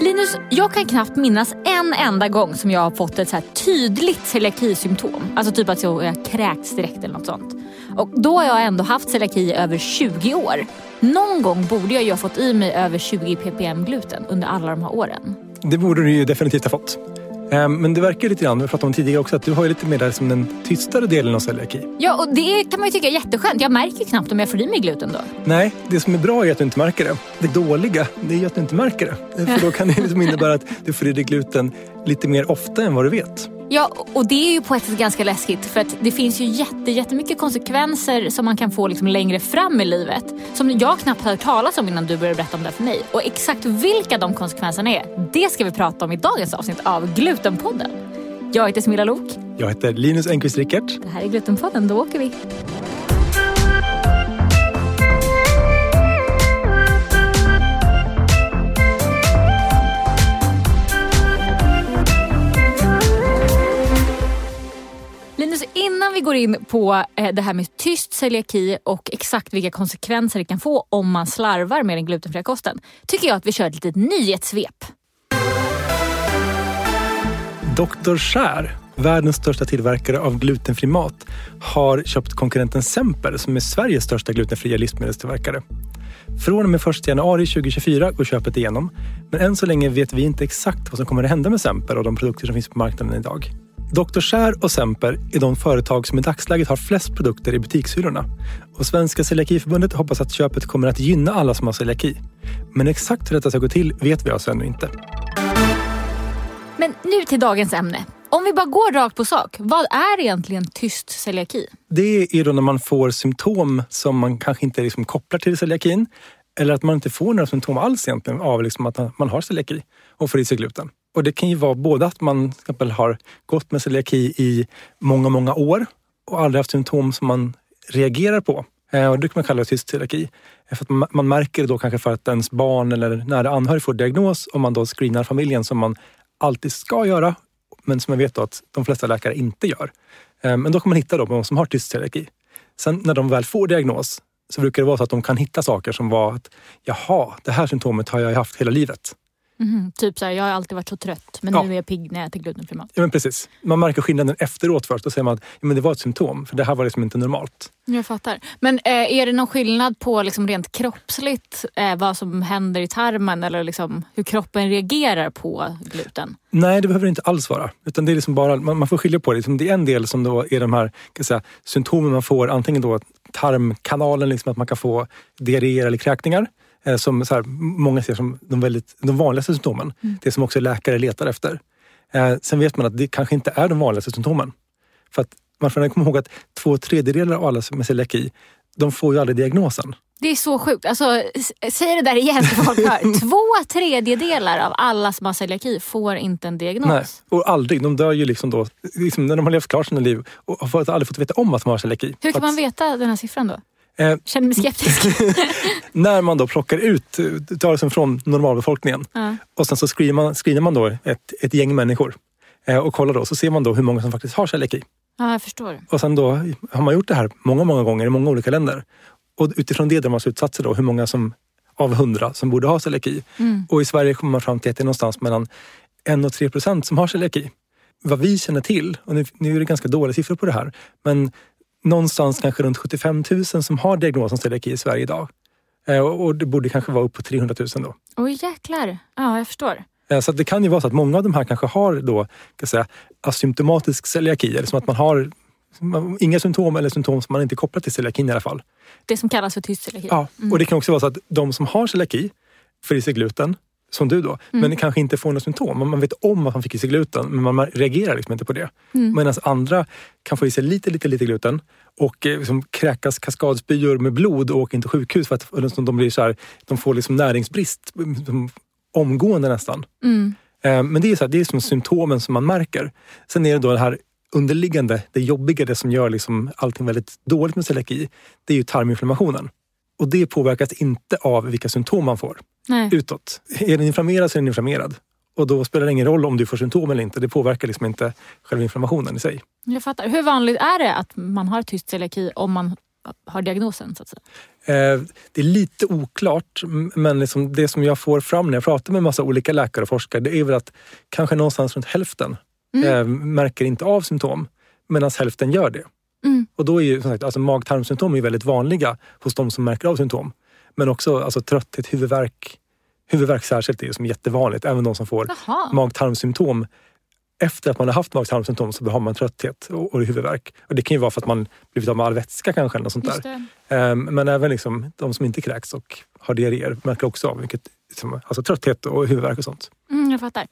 Linus, jag kan knappt minnas en enda gång som jag har fått ett så här tydligt celiakisymptom. Alltså typ att jag kräkts direkt eller något sånt. Och då har jag ändå haft celiaki i över 20 år. Någon gång borde jag ju ha fått i mig över 20 ppm gluten under alla de här åren. Det borde du ju definitivt ha fått. Ehm, Men det verkar lite grann, vi pratade om tidigare också, att du har lite mer där som den tystare delen av celiaki. Ja, och det kan man ju tycka är jätteskönt. Jag märker knappt om jag får i mig gluten då. Nej, det som är bra är att du inte märker det. Det dåliga, det är ju att du inte märker det. För då kan det liksom innebära att du får i dig gluten lite mer ofta än vad du vet. Ja, och det är ju på ett sätt ganska läskigt för att det finns ju jätte, jättemycket konsekvenser som man kan få liksom längre fram i livet som jag knappt hört talas om innan du började berätta om det för mig. Och exakt vilka de konsekvenserna är, det ska vi prata om i dagens avsnitt av Glutenpodden. Jag heter Smilla Lok. Jag heter Linus Engqvist Rickert. Det här är Glutenpodden, då åker vi. Linus, innan vi går in på eh, det här med tyst celiaki och exakt vilka konsekvenser det kan få om man slarvar med den glutenfria kosten, tycker jag att vi kör ett litet nyhetssvep. Dr. Skär, världens största tillverkare av glutenfri mat, har köpt konkurrenten Semper som är Sveriges största glutenfria livsmedelstillverkare. Från och med 1 januari 2024 går köpet igenom. Men än så länge vet vi inte exakt vad som kommer att hända med Semper och de produkter som finns på marknaden idag. Dr. Skär och Semper är de företag som i dagsläget har flest produkter i butikshyllorna. Och Svenska Celiakiförbundet hoppas att köpet kommer att gynna alla som har celiaki. Men exakt hur detta ska gå till vet vi alltså ännu inte. Men nu till dagens ämne. Om vi bara går rakt på sak, vad är egentligen tyst celiaki? Det är då när man får symptom som man kanske inte liksom kopplar till celiakin. Eller att man inte får några symptom alls egentligen av liksom att man har celiaki och får i sig gluten. Och det kan ju vara både att man till exempel har gått med celiaki i många, många år och aldrig haft symptom som man reagerar på. Eh, och det kan man kalla tyst celiaki. Eh, för att man- märker det då kanske för att ens barn eller nära anhörig får diagnos och man då screenar familjen som man alltid ska göra men som jag vet då att de flesta läkare inte gör. Eh, men då kan man hitta de som har tyst celiaki. Sen när de väl får diagnos så brukar det vara så att de kan hitta saker som var att jaha, det här symptomet har jag haft hela livet. Mhm, typ så här, jag har alltid varit så trött men Ja. nu är jag pigg när jag äter glutenfri mat. Ja, men precis. Man märker skillnaden efteråt först. Då säger man att ja, men det var ett symptom, för det här var liksom inte normalt. Jag fattar. Men eh, är det någon skillnad på liksom rent kroppsligt eh, vad som händer i tarmen eller liksom hur kroppen reagerar på gluten? Nej, det behöver det inte alls vara. Utan det är liksom bara, man, man får skilja på det. Liksom, Det är en del som då är de här kan säga, symptomen man får. Antingen då tarmkanalen, liksom att man kan få diarréer eller kräkningar. Eh, som så här, många ser som de, väldigt, de vanligaste symptomen. Det som också läkare letar efter. Eh, sen vet man att det kanske inte är de vanligaste symptomen. För att man får komma ihåg att två tredjedelar av alla med celiaki, de får ju aldrig diagnosen. Det är så sjukt. Alltså, säg det där igen så folk hör. Två tredjedelar av alla som har celiaki får inte en diagnos. Nej, och aldrig. De dör ju liksom då, liksom när de har levt klart sina liv och har aldrig fått veta om att de har celiaki. Hur kan att, man veta den här siffran då? Eh, Känner mig skeptisk. när man då plockar ut, eh, tar det som från normalbefolkningen ja. och sen så screenar man, screenar man då ett, ett gäng människor eh, och kollar då, så ser man då hur många som faktiskt har celiaki. ja, jag förstår. Och sen då har man gjort det här många, många gånger i många olika länder. Och utifrån det drar man slutsatser då hur många som av hundra som borde ha celiaki. Mm. Och i Sverige kommer man fram till att det är någonstans mellan 1 och 3 procent som har celiaki. Vad vi känner till, och nu, nu är det ganska dåliga siffror på det här, men någonstans kanske runt 75 000 som har diagnosen celiaki i Sverige idag. Eh, Och det borde kanske vara upp på 300 000 då. Oj jäklar. Ja, jag förstår. Eh, Så det kan ju vara så att många av de här kanske har då, kan säga, asymptomatisk celiaki. Eller som att man har inga symptom eller symptom som man inte kopplar till celiakin i alla fall. Det som kallas för tyst celiaki. Ja, och det kan också vara så att de som har celiaki får i sig gluten, som du då, men kanske inte får några symptom. Man- vet om att man fick i sig gluten, men man reagerar liksom inte på det. Medan andra kan få i sig lite, lite, lite gluten och eh, liksom kräkas kaskadspyor med blod och åker in till sjukhus för att liksom de, blir så här, de får liksom näringsbrist liksom, omgående nästan. Mm. Eh, Men det är, så här, det är som symptomen som man märker. Sen är det då det här underliggande, det jobbiga, det som gör liksom allting väldigt dåligt med celiaki. Det är ju tarminflammationen. Och det påverkas inte av vilka symptom man får Nej. utåt. Är den inflammerad så är den inflammerad. Och då spelar det ingen roll om du får symptom eller inte. Det påverkar liksom inte själva inflammationen i sig. Jag fattar. Hur vanligt är det att man har tyst celiaki om man har diagnosen? Så att säga? Eh, det är lite oklart, men liksom det som jag får fram när jag pratar med massa olika läkare och forskare, det är väl att kanske någonstans runt hälften eh, märker inte av symptom, medan hälften gör det. Mm. Och då är ju som sagt, alltså mag-tarmsymptom är väldigt vanliga hos de som märker av symptom. Men också alltså, trötthet, huvudvärk. Huvudvärk särskilt är som jättevanligt. Även de som får mag-tarmsymptom. Efter att man har haft mag-tarmsymptom så har man trötthet och, och huvudvärk. Och det kan ju vara för att man blivit av med all vätska kanske. Eller sånt där. Ehm, Men även liksom, de som inte kräks och har diarréer märker också av mycket, liksom, alltså trötthet och huvudvärk och sånt. Mm, jag fattar.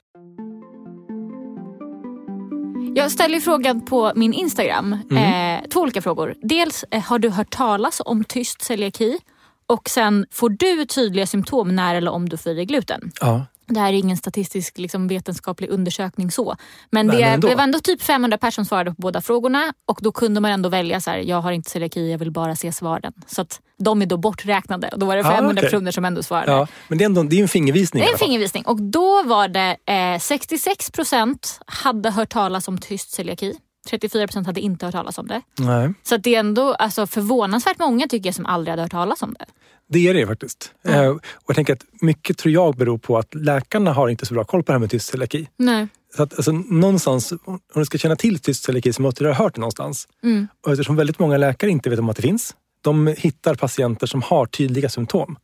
Jag ställer frågan på min Instagram. Mm. Eh, två olika frågor. Dels, eh, har du hört talas om tyst celiaki? Och sen, får du tydliga symptom när eller om du får i dig gluten? Ja. Det här är ingen statistisk liksom, vetenskaplig undersökning så. Men det, men det var ändå typ 500 personer som svarade på båda frågorna och då kunde man ändå välja så här, jag har inte celiaki, jag vill bara se svaren. Så att de är då borträknade och då var det Ah, 500 okej. personer som ändå svarade. ja. Men det är, ändå, det är en fingervisning. Det är en fingervisning. Och då var det eh, 66 procent hade hört talas om tyst celiaki. 34 procent hade inte hört talas om det. Nej, Så det är ändå alltså, förvånansvärt många tycker jag som aldrig hade hört talas om det. det är det faktiskt. Eh, och jag tänker att mycket tror jag beror på att läkarna har inte så bra koll på det här med tyst celiaki. Nej. Så att, alltså, någonstans, om du ska känna till tyst celiaki så måste du ha hört det någonstans. Mm. Och eftersom väldigt många läkare inte vet om att det finns, de hittar patienter som har tydliga symptom.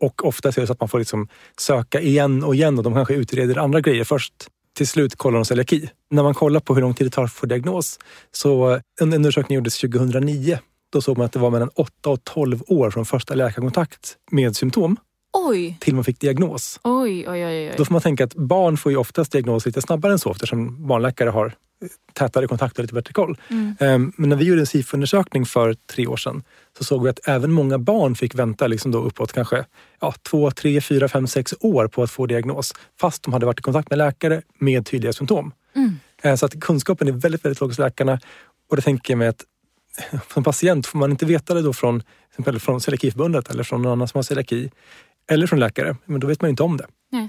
Och ofta är det så att man får liksom söka igen och igen och de kanske utreder andra grejer först. Till slut kollar de celiaki. När man kollar på hur lång tid det tar att få diagnos, så eh, en undersökning gjordes 2009. Då såg man att det var mellan 8 och 12 år från första läkarkontakt med symptom Oj, till man fick diagnos. oj, oj, oj. Då får man tänka att barn får ju oftast diagnos lite snabbare än så eftersom barnläkare har tätare kontakt och lite bättre koll. Mm. Ehm, Men när vi gjorde en SIFO-undersökning för tre år sedan så såg vi att även många barn fick vänta liksom då uppåt kanske ja, två, tre, fyra, fem, sex år på att få diagnos fast de hade varit i kontakt med läkare med tydliga symptom. Mm. Eh, Så att kunskapen är väldigt, väldigt låg hos läkarna och det tänker jag mig att som patient får man inte veta det då från, till exempel från Celiakiförbundet eller från någon annan som har celiaki eller från läkare, men då vet man inte om det. Nej.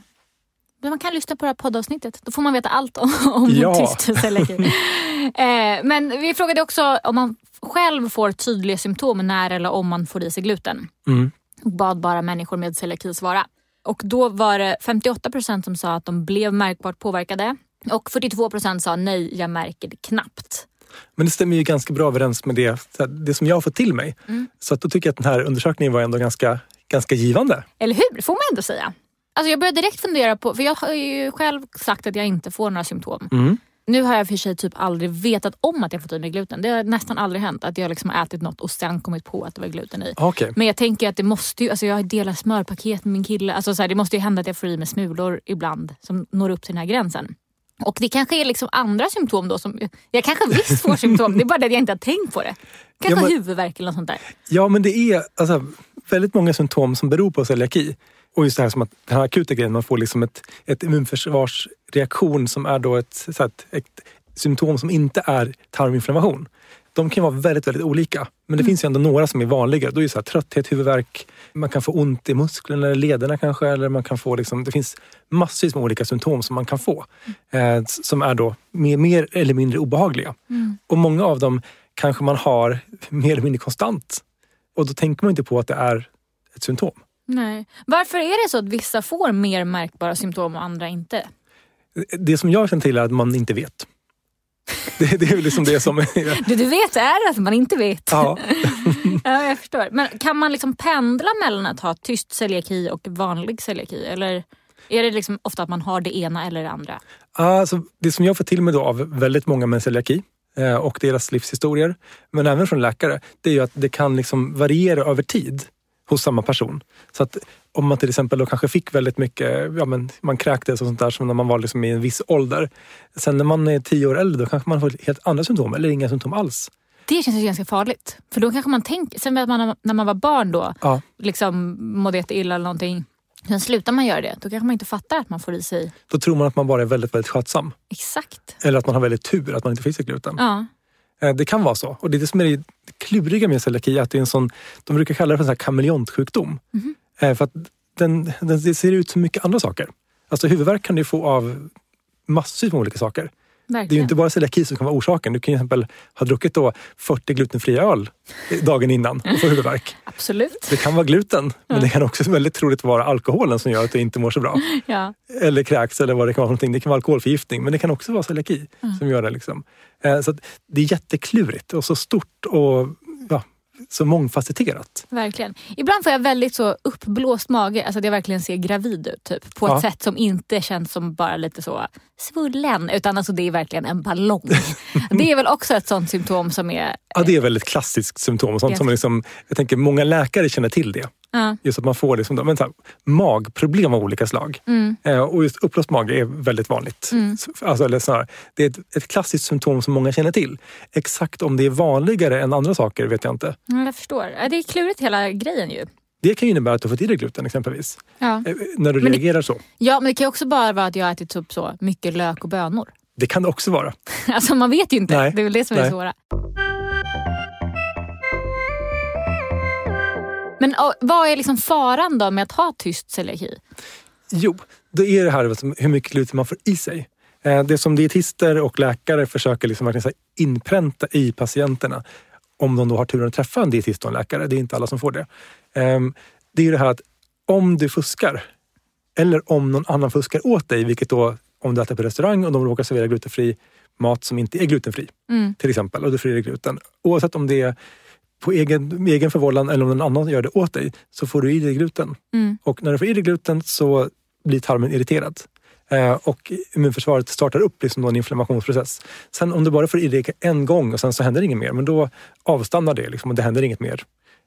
Men man kan lyssna på det här poddavsnittet. Då får man veta allt om, om Ja. tyst celiaki. eh, men vi frågade också om man själv får tydliga symptom när eller om man får i sig gluten. Mm. bad bara människor med celiaki svara. Och då var det 58 procent som sa att de blev märkbart påverkade och 42 procent sa nej, jag märker det knappt. Men det stämmer ju ganska bra överens med det, det som jag har fått till mig. Mm. Så att då tycker jag att den här undersökningen var ändå ganska, ganska givande. Eller hur? får man ändå säga. Alltså jag började direkt fundera på, för jag har ju själv sagt att jag inte får några symptom. Mm. Nu har jag för sig typ aldrig vetat om att jag fått i mig gluten. Det har nästan aldrig hänt att jag liksom har ätit något och sen kommit på att det var gluten i. Okej. Men jag tänker att det måste ju, alltså jag delar smörpaket med min kille. Alltså så här, det måste ju hända att jag får i mig smulor ibland som når upp till den här gränsen. Och det kanske är liksom andra symptom då. Som, jag kanske visst får symptom, det är bara det att jag inte har tänkt på det. Kanske Ja, men- huvudvärk eller något sånt där. Ja, men det är alltså, väldigt många symptom som beror på celiaki. Och just det här som att den här akuta grejen, man får liksom ett, ett immunförsvarsreaktion som är då ett, så att, ett symptom som inte är tarminflammation. De kan vara väldigt, väldigt olika. Men det finns ju ändå några som är vanligare. Då är det så här, trötthet, huvudvärk, man kan få ont i musklerna eller lederna kanske. Eller man kan få liksom, det finns massvis med olika symptom som man kan få. Eh, som är då mer, mer eller mindre obehagliga. Och många av dem kanske man har mer eller mindre konstant. Och då tänker man inte på att det är ett symptom. Nej. Varför är det så att vissa får mer märkbara symptom och andra inte? Det som jag känner till är att man inte vet. Det, det är väl liksom det som... Det du vet är att man inte vet. Ja, Ja, jag förstår. Men kan man liksom pendla mellan att ha tyst celiaki och vanlig celiaki? Eller är det liksom ofta att man har det ena eller det andra? alltså, det som jag får till mig då av väldigt många med celiaki eh, och deras livshistorier, men även från läkare, det är ju att det kan liksom variera över tid hos samma person. Så att om man till exempel då kanske fick väldigt mycket, ja men man kräktes och sånt där som när man var liksom i en viss ålder. Sen när man är tio år äldre då kanske man får helt andra symptom eller inga symptom alls. Det känns ju ganska farligt. För då kanske man tänker, sen vet man när man var barn då, Ja, liksom mådde jätteilla eller någonting. Sen slutar man göra det, då kanske man inte fattar att man får i sig då tror man att man bara är väldigt, väldigt skötsam. exakt. Eller att man har väldigt tur att man inte får i sig gluten. Ja. Eh, Det kan vara så. Och det är det som är det kluriga med celiaki, att det är en sån, de brukar kalla det för en sån här kameleontsjukdom. Eh, För att den, den, ser ut som mycket andra saker. Alltså huvudvärk kan du få av massvis med olika saker. Det är ju Verkligen. inte bara celiaki som kan vara orsaken. Du kan till exempel ha druckit då 40 glutenfria öl dagen innan och få huvudvärk. Absolut. Det kan vara gluten, men det kan också väldigt troligt vara alkoholen som gör att du inte mår så bra. Ja. Eller kräks eller vad det kan vara. för någonting. Det kan vara alkoholförgiftning, men det kan också vara celiaki som gör det. Liksom. Eh, Så det är jätteklurigt och så stort och ja, så mångfacetterat. Verkligen. Ibland får jag väldigt så uppblåst mage, alltså att jag verkligen ser gravid ut. Typ, på ett Ja. sätt som inte känns som bara lite så svullen, utan alltså det är verkligen en ballong. det är väl också ett sånt symptom som är... Ja, det är väl ett klassiskt symptom. Sånt som liksom, jag tänker många läkare känner till det. Ja. Just att man får liksom, men så här, magproblem av olika slag. Mm. Eh, och just uppblåst mage är väldigt vanligt. Så- Alltså, eller snarare, det är ett, ett klassiskt symptom som många känner till. Exakt om det är vanligare än andra saker vet jag inte. Ja, Jag förstår. Det är klurigt hela grejen ju. Det kan ju innebära att du fått i dig gluten exempelvis. Ja. Eh, när du Men det- reagerar så. ja, men det kan också bara vara att jag har ätit typ så mycket lök och bönor. Det kan det också vara. Alltså man vet ju inte. Nej. Det är väl det som är det svåra. Men och, vad är liksom faran då med att ha tyst celiaki? Jo, då är det här hur mycket gluten man får i sig. Eh, Det som dietister och läkare försöker liksom verkligen inpränta i patienterna, om de då har turen att träffa en dietist och en läkare, det är inte alla som får det. Ehm, Det är det här att om du fuskar, eller om någon annan fuskar åt dig, vilket då om du äter på restaurang och de råkar servera glutenfri mat som inte är glutenfri, Mm. till exempel, och du dig gluten. Oavsett om det är på egen, egen förvållan eller om någon annan gör det åt dig, så får du i dig gluten. Mm. Och när du får i dig gluten så blir tarmen irriterad. Eh, och immunförsvaret startar upp liksom en inflammationsprocess. Sen om du bara får i dig en gång och sen så händer inget mer, men då avstannar det liksom, och det händer inget mer.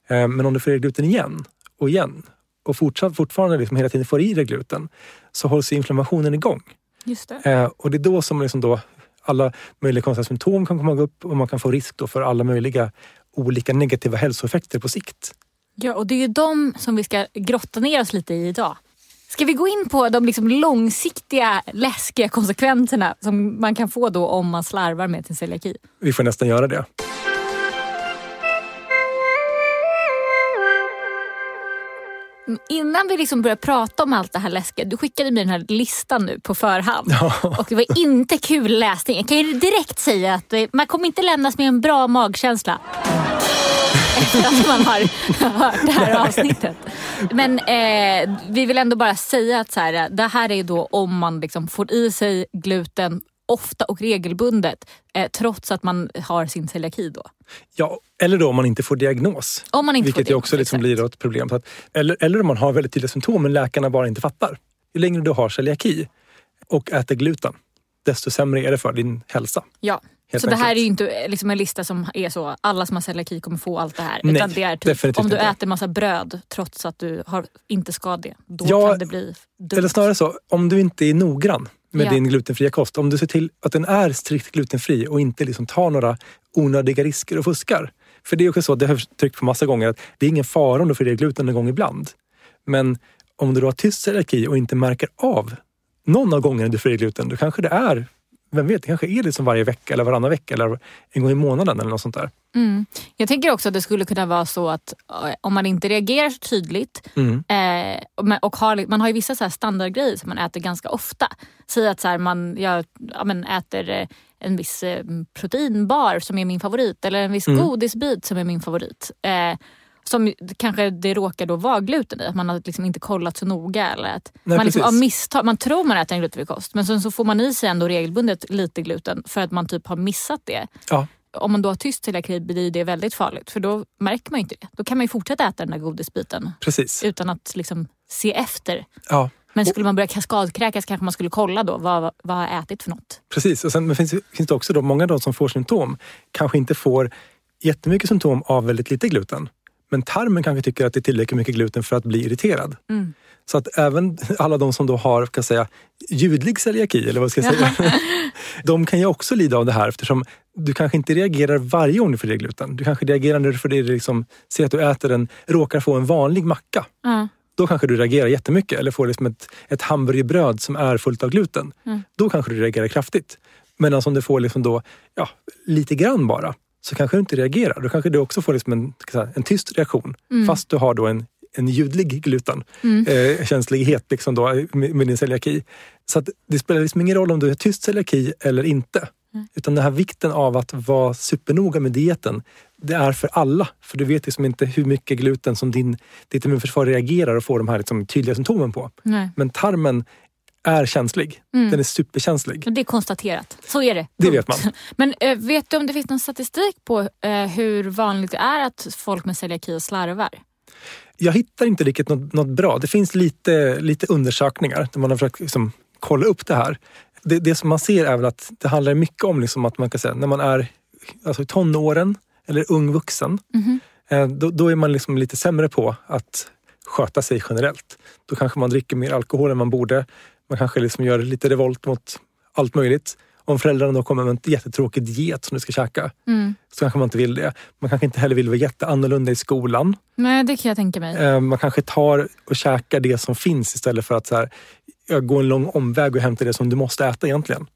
Eh, men om du får i dig gluten igen och igen och fortsatt, fortfarande liksom hela tiden får i dig gluten så hålls inflammationen igång. Just det. Eh, och det är då som liksom då alla möjliga konstiga symptom kan komma upp och man kan få risk för alla möjliga olika negativa hälsoeffekter på sikt. Ja, och det är ju de som vi ska grotta ner oss lite i idag. Ska vi gå in på de liksom långsiktiga läskiga konsekvenserna som man kan få då om man slarvar med sin celiaki? Vi får nästan göra det. Innan vi liksom börjar prata om allt det här läskiga, du skickade mig den här listan nu på förhand. Ja. Och det var inte kul läsning. Jag kan ju direkt säga att man kommer inte lämnas med en bra magkänsla. Efter att man har hört det här avsnittet. Men eh, vi vill ändå bara säga att så här, det här är då om man liksom får i sig gluten ofta och regelbundet eh, trots att man har sin celiaki då. Ja, eller då om man inte får diagnos. Om man inte vilket får det, också liksom exakt. blir ett problem. Att, eller, eller om man har väldigt tydliga symptom men läkarna bara inte fattar. Ju längre du har celiaki och äter gluten, desto sämre är det för din hälsa. Ja. Helt så det här enkelt. är ju inte eh, liksom en lista som är så, alla som har celiaki kommer få allt det här. Nej, utan det är typ, om du inte. äter massa bröd trots att du har, inte ska det, då Ja, kan det bli dumt. Eller snarare så, om du inte är noggrann med Ja. din glutenfria kost, om du ser till att den är strikt glutenfri och inte liksom tar några onödiga risker och fuskar. För det är också så, det har jag tryckt på massa gånger, att det är ingen fara om du får i dig gluten en gång ibland. Men om du då har tyst celiaki och inte märker av någon av gångerna du får i dig gluten, då kanske det är, vem vet, det kanske är liksom varje vecka eller varannan vecka eller en gång i månaden eller något sånt där. Mm. Jag tänker också att det skulle kunna vara så att eh, om man inte reagerar så tydligt Mm. eh, och har, man har ju vissa så standardgrejer som man äter ganska ofta. Säg att så här, man, jag ja, men äter eh, en viss eh, proteinbar som är min favorit eller en viss Mm. godisbit som är min favorit. Eh, som kanske det råkar då vara gluten i, att man har liksom inte kollat så noga. Eller att Nej, man, liksom av misstag, man tror man äter en glutenfri kost men sen så får man i sig ändå regelbundet lite gluten för att man typ har missat det Ja, om man då har tyst celiaki blir det väldigt farligt för då märker man inte det. Då kan man ju fortsätta äta den där godisbiten precis. utan att liksom se efter. Ja, Men skulle man börja kaskadkräkas kanske man skulle kolla då vad, vad har jag ätit för något. Precis, och sen men finns, finns det också då, många av de som får symptom kanske inte får jättemycket symptom av väldigt lite gluten. Men tarmen kanske tycker att det är tillräckligt mycket gluten för att bli irriterad. Mm. Så att även alla de som då har kan säga, ljudlig celiaki, eller vad ska jag säga, de kan ju också lida av det här eftersom du kanske inte reagerar varje gång du får i dig gluten. Du kanske reagerar när du får dig, liksom, ser att du äter en, råkar få en vanlig macka. Ja. Då kanske du reagerar jättemycket. Eller får liksom ett, ett hamburgerbröd som är fullt av gluten. Mm. Då kanske du reagerar kraftigt. Medan om du får liksom då, ja, lite grann bara, så kanske du inte reagerar. Då kanske du också får liksom en, en tyst reaktion. Mm. Fast du har då en, en ljudlig gluten. Mm. Eh, känslighet liksom då, med, med din celiaki. Så det spelar liksom ingen roll om du har tyst celiaki eller inte. Utan den här vikten av att vara supernoga med dieten, det är för alla. För du vet liksom inte hur mycket gluten som din, ditt immunförsvar reagerar och får de här liksom tydliga symptomen på. Nej. Men tarmen är känslig. Den är superkänslig. Det är konstaterat. Så är det. Det vet man. Men eh, vet du om det finns någon statistik på eh, hur vanligt det är att folk med celiaki slarvar? Jag hittar inte riktigt något, något bra. Det finns lite, lite undersökningar där man har försökt liksom, kolla upp det här. Det, det som man ser är väl att det handlar mycket om liksom att man kan säga, när man är alltså, i tonåren eller ung vuxen. eh, Då, då är man liksom lite sämre på att sköta sig generellt. Då kanske man dricker mer alkohol än man borde. Man kanske liksom gör lite revolt mot allt möjligt. Om föräldrarna då kommer med en jättetråkig diet som du ska käka så kanske man inte vill det. Man kanske inte heller vill vara jätteannorlunda i skolan. Nej, det kan jag tänka mig. Eh, Man kanske tar och käkar det som finns istället för att så här, gå en lång omväg och hämta det som du måste äta egentligen.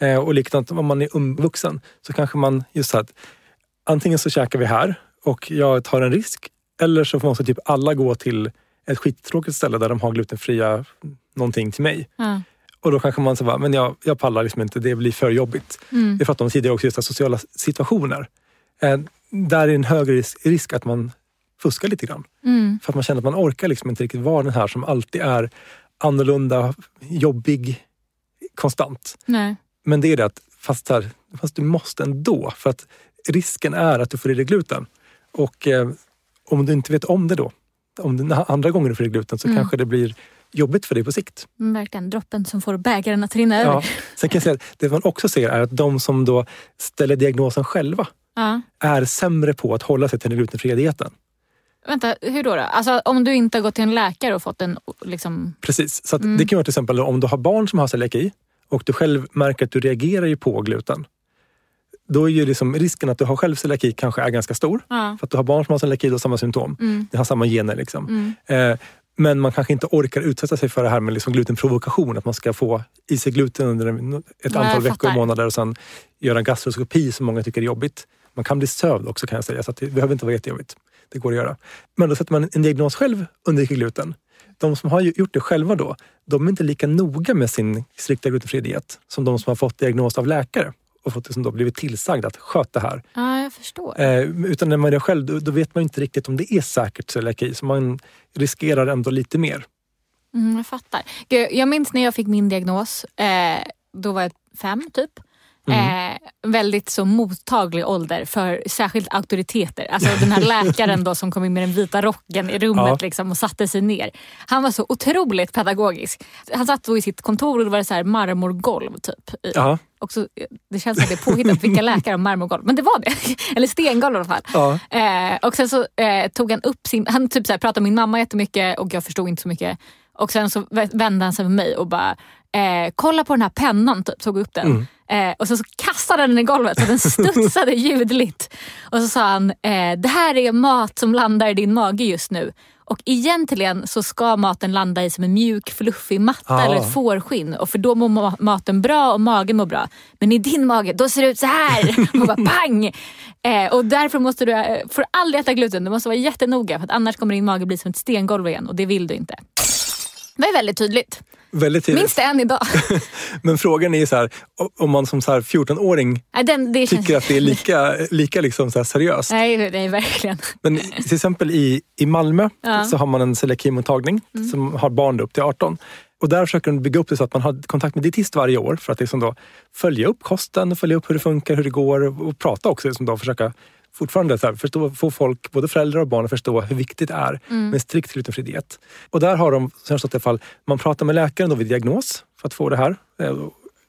Eh, Och likadant om man är ung vuxen så kanske man just så att antingen så käkar vi här och jag tar en risk eller så måste typ alla gå till ett skittråkigt ställe där de har glutenfria någonting till mig. Ja. Och då kanske man säger, men jag, jag pallar liksom inte, det blir för jobbigt. Mm. Vi pratade om tidigare också, just sociala situationer. Eh, där är en högre risk, risk att man fuskar lite grann. Mm. För att man känner att man orkar liksom inte riktigt vara den här som alltid är annorlunda, jobbig, konstant. Nej. Men det är det att, fast, här, fast du måste ändå. För att risken är att du får i dig gluten. Och eh, om du inte vet om det då, om det andra gången du får i gluten så Mm. kanske det blir jobbigt för dig på sikt. Mm, Verkligen droppen som får bägaren att rinna Ja. över. Sen kan jag säga att det man också ser är att de som då ställer diagnosen själva Ja. är sämre på att hålla sig till den glutenfria dieten. Vänta, hur då? då? Alltså, om du inte har gått till en läkare och fått en... Liksom... Precis, så Mm. det kan vara till exempel om du har barn som har celiaki och du själv märker att du reagerar ju på gluten. Då är ju liksom risken att du har själv celiaki kanske är ganska stor. Ja. För att du har barn som har celiaki, har samma symptom. Mm. Det har samma gener. Liksom. Mm. Eh, men man kanske inte orkar utsätta sig för det här med liksom glutenprovokation. Att man ska få i sig gluten under ett Nej, antal jag veckor och månader och sen göra en gastroskopi som många tycker är jobbigt. Man kan bli sövd också kan jag säga, så det behöver inte vara jättejobbigt. Det går att göra. Men då sätter man en diagnos själv, undviker gluten. De som har gjort det själva då, de är inte lika noga med sin strikta glutenfria diet som de som har fått diagnos av läkare och fått liksom då blivit tillsagd att sköt det här. ja, jag förstår. Eh, utan när man det själv, då, då vet man inte riktigt om det är säkert celiaki, så man riskerar ändå lite mer. Mm, jag fattar. Gud, jag minns när jag fick min diagnos. Eh, då var jag fem typ. Eh, väldigt så mottaglig ålder för särskilt auktoriteter. Alltså den här läkaren då som kom in med den vita rocken i rummet Ja. liksom, och satte sig ner. Han var så otroligt pedagogisk. Han satt då i sitt kontor och det var så här marmorgolv typ. Ja, Också, det känns som att det är påhittat vilka läkare har marmorgolv. Men det var det. Eller stengolv i alla fall. ja. Eh, och sen så eh, tog han upp sin... Han typ så här, pratade med min mamma jättemycket och jag förstod inte så mycket. Och sen så vä- vände han sig med mig och bara eh, kolla på den här pennan, typ, tog upp den. Eh, och sen så kastade han den i golvet så den studsade ljudligt. Och så sa han, eh, det här är mat som landar i din mage just nu. Och egentligen så ska maten landa i som en mjuk fluffig matta Ah. eller ett fårskinn. Och för då mår ma- maten bra och magen mår bra. Men i din mage, då ser det ut så här. Och bara pang! Eh, och därför måste du, eh, får aldrig äta gluten. Du måste vara jättenoga för att annars kommer din mage bli som ett stengolv igen och det vill du inte. Det är väldigt tydligt. Väldigt tidigt. Minns det än idag. Men frågan är ju så här, om man som så här 14-åring Nej, Den, det känns... tycker att det är lika, lika liksom så seriöst. Nej, nej, verkligen. Men till exempel i, i Malmö Ja. Mm. så har man en celiakimottagning som har barn upp till 18. Och där försöker de bygga upp det så att man har kontakt med dietist varje år för att liksom då följa upp kosten, följa upp hur det funkar, hur det går och, och prata också. Liksom då, försöka fortfarande så här, förstå, få folk, både föräldrar och barn att förstå hur viktigt det är Mm. med strikt glutenfri diet. Och där har de, som jag i fall, man pratar med läkaren då vid diagnos för att få det här. Eh,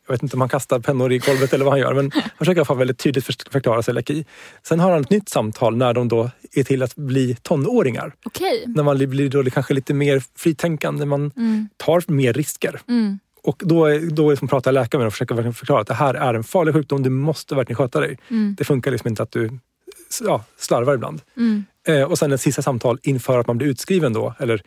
Jag vet inte om han kastar pennor i golvet eller vad han gör, men han försöker i alla fall väldigt tydligt förklara celiaki. Sen har han ett nytt samtal när de då är till att bli tonåringar. Okej. När man blir då kanske lite mer fritänkande, man tar mer risker. Mm. Och då, då är som pratar läkaren med dem och försöker förklara att det här är en farlig sjukdom, du måste verkligen sköta dig. Mm. Det funkar liksom inte att du ja, slarvar ibland. Mm. Eh, och sen ett sista samtal inför att man blir utskriven då, eller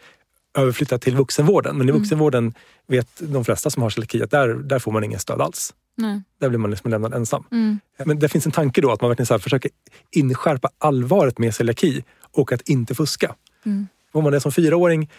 överflyttad till vuxenvården. Men i Mm. vuxenvården vet de flesta som har celiaki att där, där får man ingen stöd alls. Nej. Där blir man liksom lämnad ensam. Mm. Men det finns en tanke då att man verkligen så försöker inskärpa allvaret med celiaki och att inte fuska. Mm. Om man är som fyraåring,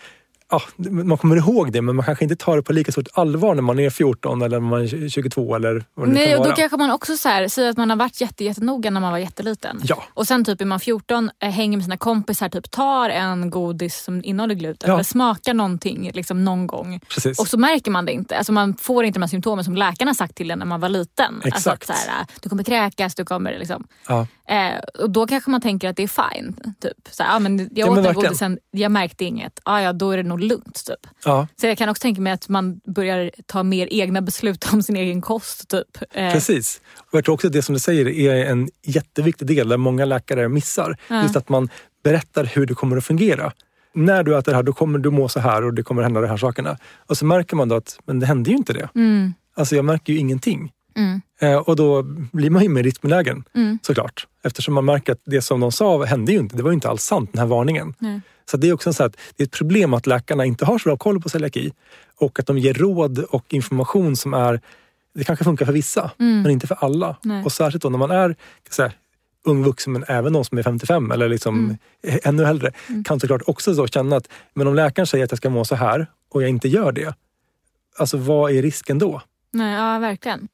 ja, man kommer ihåg det men man kanske inte tar det på lika stort allvar när man är 14 eller när man är 22 eller vad det Nej, kan och då vara. kanske man också så här, säger att man har varit jätte, jättenoga när man var jätteliten. Ja. Och sen typ är man 14, eh, hänger med sina kompisar, typ tar en godis som innehåller gluten Ja. eller smakar någonting liksom någon gång. Precis. Och så märker man det inte. Alltså man får inte de här symptomen som läkarna sagt till en när man var liten. Alltså Exakt. att så här, du kommer kräkas, du kommer liksom... Ja. Eh, och då kanske man tänker att det är fine. Typ. Så här, ah, men jag Ja, åt men den verkligen. godisen, jag märkte inget. Ah, ja, då är det nog lugnt. Typ. Ja, Så jag kan också tänka mig att man börjar ta mer egna beslut om sin egen kost. Typ. Eh, precis. Och jag tror också att det som du säger är en jätteviktig del där många läkare missar. Ja. Just att man berättar hur det kommer att fungera. När du äter det här då kommer du må så här och det kommer hända de här sakerna. Och så märker man då att men det hände ju inte det. Mm, Alltså jag märker ju ingenting. Mm, Eh, och då blir man ju mer riskbenägen mm. såklart. Eftersom man märker att det som de sa hände ju inte. Det var ju inte alls sant, den här varningen. Nej. Så det är också så att det är ett problem att läkarna inte har så bra koll på celiaki och att de ger råd och information som är, det kanske funkar för vissa, Mm. men inte för alla. Nej. Och särskilt då när man är så här, ung vuxen, men även de som är 55 eller liksom Mm. ännu äldre, kan såklart också då känna att men om läkaren säger att jag ska må så här och jag inte gör det, alltså vad är risken då? Nej, ja, verkligen.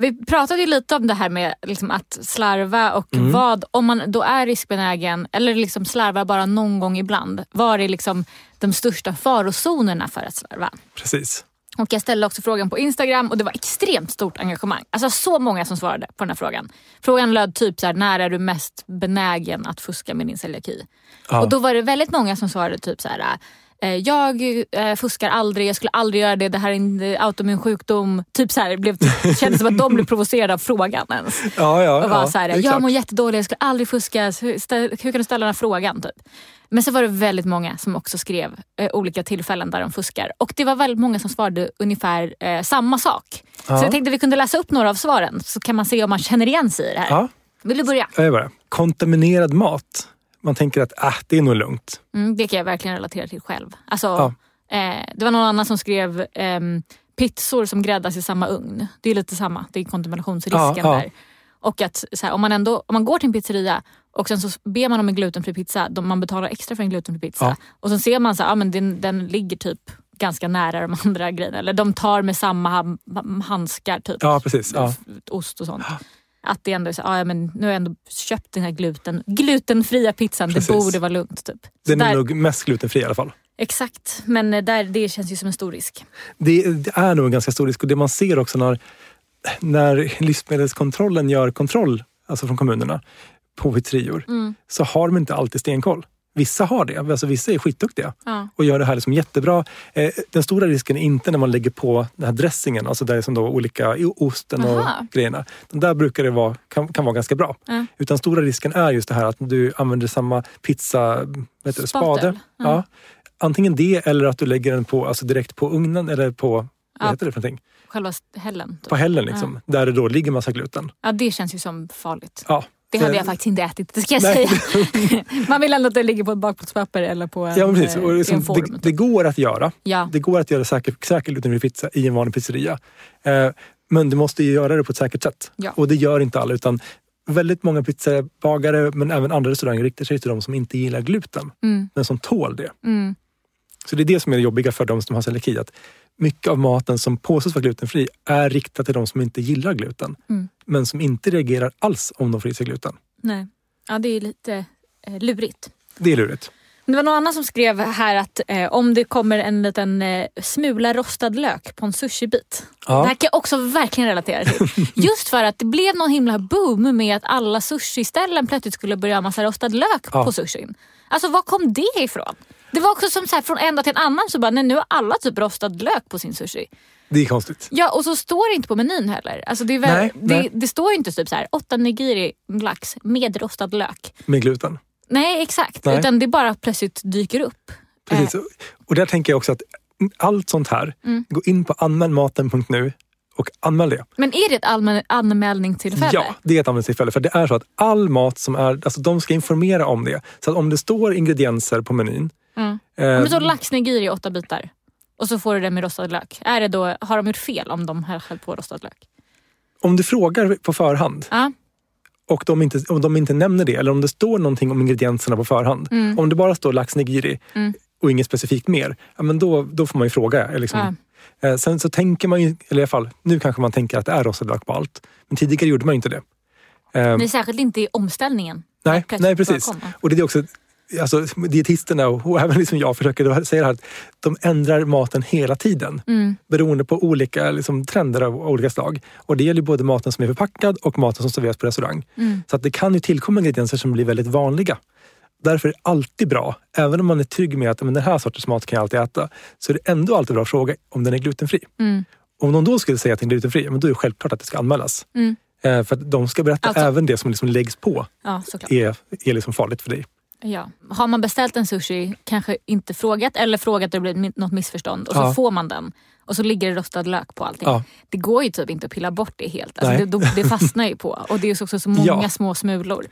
Vi pratade ju lite om det här med liksom att slarva och Mm. vad, om man då är riskbenägen eller liksom slarvar bara någon gång ibland, var är liksom de största farozonerna för att slarva? Precis. Och jag ställde också frågan på Instagram och det var extremt stort engagemang. Alltså så många som svarade på den här frågan. Frågan löd typ så här, när är du mest benägen att fuska med din celiaki? Ja. Och då var det väldigt många som svarade typ så här. Eh, Jag eh, fuskar aldrig, jag skulle aldrig göra det, det här är en eh, autoimmun sjukdom. Typ så här, blev, kändes som att de blev provocerade av frågan ens. Ja, ja, Och var ja, så här, exakt. jag mår jättedåligt, jag skulle aldrig fuska. Hur, hur kan du ställa den här frågan? Typ. Men så var det väldigt många som också skrev eh, olika tillfällen där de fuskar. Och det var väldigt många som svarade ungefär eh, samma sak. Så Ja. jag tänkte vi kunde läsa upp några av svaren så kan man se om man känner igen sig i det här. Ja, Vill du börja? jag bara. Kontaminerad mat. Man tänker att äh, det är nog lugnt. Mm, det kan jag verkligen relatera till själv. Alltså, Ja. eh, det var någon annan som skrev ehm, pizzor som gräddas i samma ugn. Det är lite samma, det är kontaminationsrisken Ja, där. Och att så här, om, man ändå, om man går till en pizzeria och sen så ber man om en glutenfri pizza, de, man betalar extra för en glutenfri pizza. Ja. Och så ser man att men den, den ligger typ ganska nära de andra grejerna. Eller de tar med samma handskar, typ Ja, precis. Ja. ost och sånt. Att det ändå är så, ja, men nu har jag ändå köpt den här gluten, glutenfria pizzan, Precis. det borde vara lugnt. Typ. Så Den är där, nog mest glutenfri i alla fall. Exakt, men eh, där, det känns ju som en stor risk. Det, det är nog en ganska stor risk och det man ser också när, när livsmedelskontrollen gör kontroll, alltså från kommunerna, på pizzerior, Mm. så har de inte alltid stenkoll. Vissa har det, alltså vissa är skitduktiga Ja. och gör det här liksom jättebra. Eh, den stora risken är inte när man lägger på den här dressingen, alltså där är som då olika osten och Aha. grejerna. Den där brukar det vara, kan, kan vara ganska bra. Ja. Utan stora risken är just det här att du använder samma pizza, det, Spatel. spade. Ja. Ja. Antingen det eller att du lägger den på, alltså direkt på ugnen eller på, vad Ja. heter det för någonting? Själva hällen. Typ. På hällen liksom. Där det då ligger massa gluten. Ja, det känns ju som farligt. Ja. Det hade jag faktiskt inte ätit, det ska jag Nej. säga. Man vill ändå att det ligger på ett bakplåtspapper eller på en, Ja, precis. eh, Och i liksom, en form. det, det går att göra. ja. Det går att göra säker, säker glutenfri pizza i en vanlig pizzeria. Eh, men du måste ju göra det på ett säkert sätt. Ja. Och det gör inte alla. Utan väldigt många pizzabagare, men även andra restauranger riktar sig till de som inte gillar gluten. Mm, Men som tål det. mm, Så det är det som är det jobbiga för de som har celiaki. Att mycket av maten som påstås vara glutenfri är riktad till de som inte gillar gluten. Mm. Men som inte reagerar alls om de får i sig gluten. nej. Ja, det är lite eh, lurigt. Det är lurigt. Det var någon annan som skrev här att eh, om det kommer en liten eh, smula rostad lök på en sushibit. Det här Ja, kan jag också verkligen relatera till. Just för att det blev någon himla boom med att alla sushi-ställen plötsligt skulle börja ha massa rostad lök Ja. på sushin. Alltså var kom det ifrån? Det var också som så här, från en dag till en annan så bara, nej, nu har alla typ rostad lök på sin sushi. det är konstigt. Ja och så står det inte på menyn heller. Alltså det, väl, Nej, det, nej. det står ju inte typ så här, åtta nigiri lax med rostad lök. Med gluten. Nej exakt, Nej. utan det bara plötsligt dyker upp. Precis. Och där tänker jag också att allt sånt här, Mm. gå in på anmälmaten.nu och anmäl det. Men är det ett allmän anmälningstillfälle? Ja, det är ett användningstillfälle. För det är så att all mat som är, alltså de ska informera om det. Så att om det står ingredienser på menyn. Mm. eh, Ja, men så lax nigiri i åtta bitar. Och så får du det med rostad lök. Är det då, har de gjort fel om de har hällt på rostad lök? Om du frågar på förhand Ja. och de inte, om de inte nämner det eller om det står någonting om ingredienserna på förhand. Om det bara står lax nigiri och inget specifikt mer, ja, men då, då får man ju fråga. Liksom. Eh, Sen så tänker man ju, eller i alla fall nu kanske man tänker att det är rostad lök på allt. Men tidigare gjorde man ju inte det. Eh, Nej, särskilt inte i omställningen. Nej, nej precis. Och det är också alltså, dietisterna och, även liksom jag försöker säga här att de ändrar maten hela tiden Mm. beroende på olika liksom, trender av olika slag. Och det gäller både maten som är förpackad och maten som serveras på restaurang. Mm. Så att det kan ju tillkomma ingredienser som blir väldigt vanliga. Därför är det alltid bra, även om man är trygg med att men den här sortens mat kan jag alltid äta, så är det ändå alltid bra att fråga om den är glutenfri. Mm. Om någon då skulle säga att den är glutenfri, men då är det självklart att det ska anmälas. Mm. Eh, för att de ska berätta Alltså- även det som liksom läggs på Ja, är, är liksom farligt för dig. Ja. Har man beställt en sushi, kanske inte frågat eller frågat och det blir något missförstånd och så Ja. får man den och så ligger det rostad lök på allting. Ja. Det går ju typ inte att pilla bort det helt. Alltså det, det fastnar ju på och det är också så många små smulor.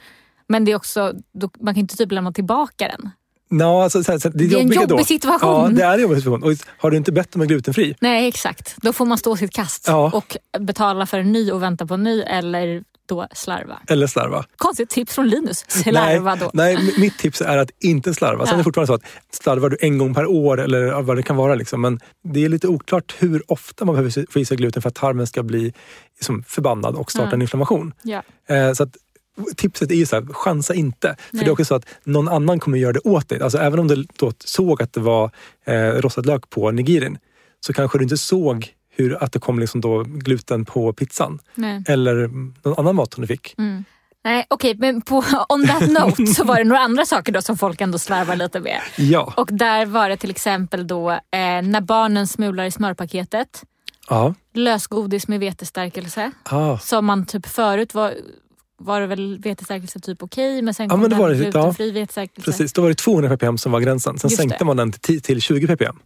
Men det är också, då, man kan inte typ lämna tillbaka den. Nå, alltså, så här, så här, det, Det är en jobbig då, situation. Ja, det är en jobbig situation. Och har du inte bett om en glutenfri, Nej exakt, då får man stå sitt kast Ja. och betala för en ny och vänta på en ny eller då slarva. eller slarva. Konstigt tips från Linus, slarva nej, då. nej, mitt tips är att inte slarva. Sen Ja. är det fortfarande så att slarvar du en gång per år eller vad det kan vara. Liksom. Men det är lite oklart hur ofta man behöver få i sig gluten för att tarmen ska bli liksom, förbannad och starta Mm. en inflammation. Ja. Eh, så att, tipset är ju så här, chansa inte. För Nej. det är också så att någon annan kommer göra det åt dig. Alltså, även om du då såg att det var eh, rostad lök på nigirin så kanske du inte såg hur, att det kom liksom då gluten på pizzan. Nej. Eller någon annan mat som du fick. Mm. Nej, okej, men på, on that note så var det några andra saker då som folk ändå slarvar lite med. Ja. Och där var det till exempel då eh, när barnen smular i smörpaketet. Ja. Lösgodis med vetestärkelse. Ah. Som man typ förut var, var det väl vetestärkelse typ okej men sen Ja, kom men det var det, glutenfri vetestärkelse. Precis, då var det 200 ppm som var gränsen. Sen Just sänkte det. man den till, till 20 ppm.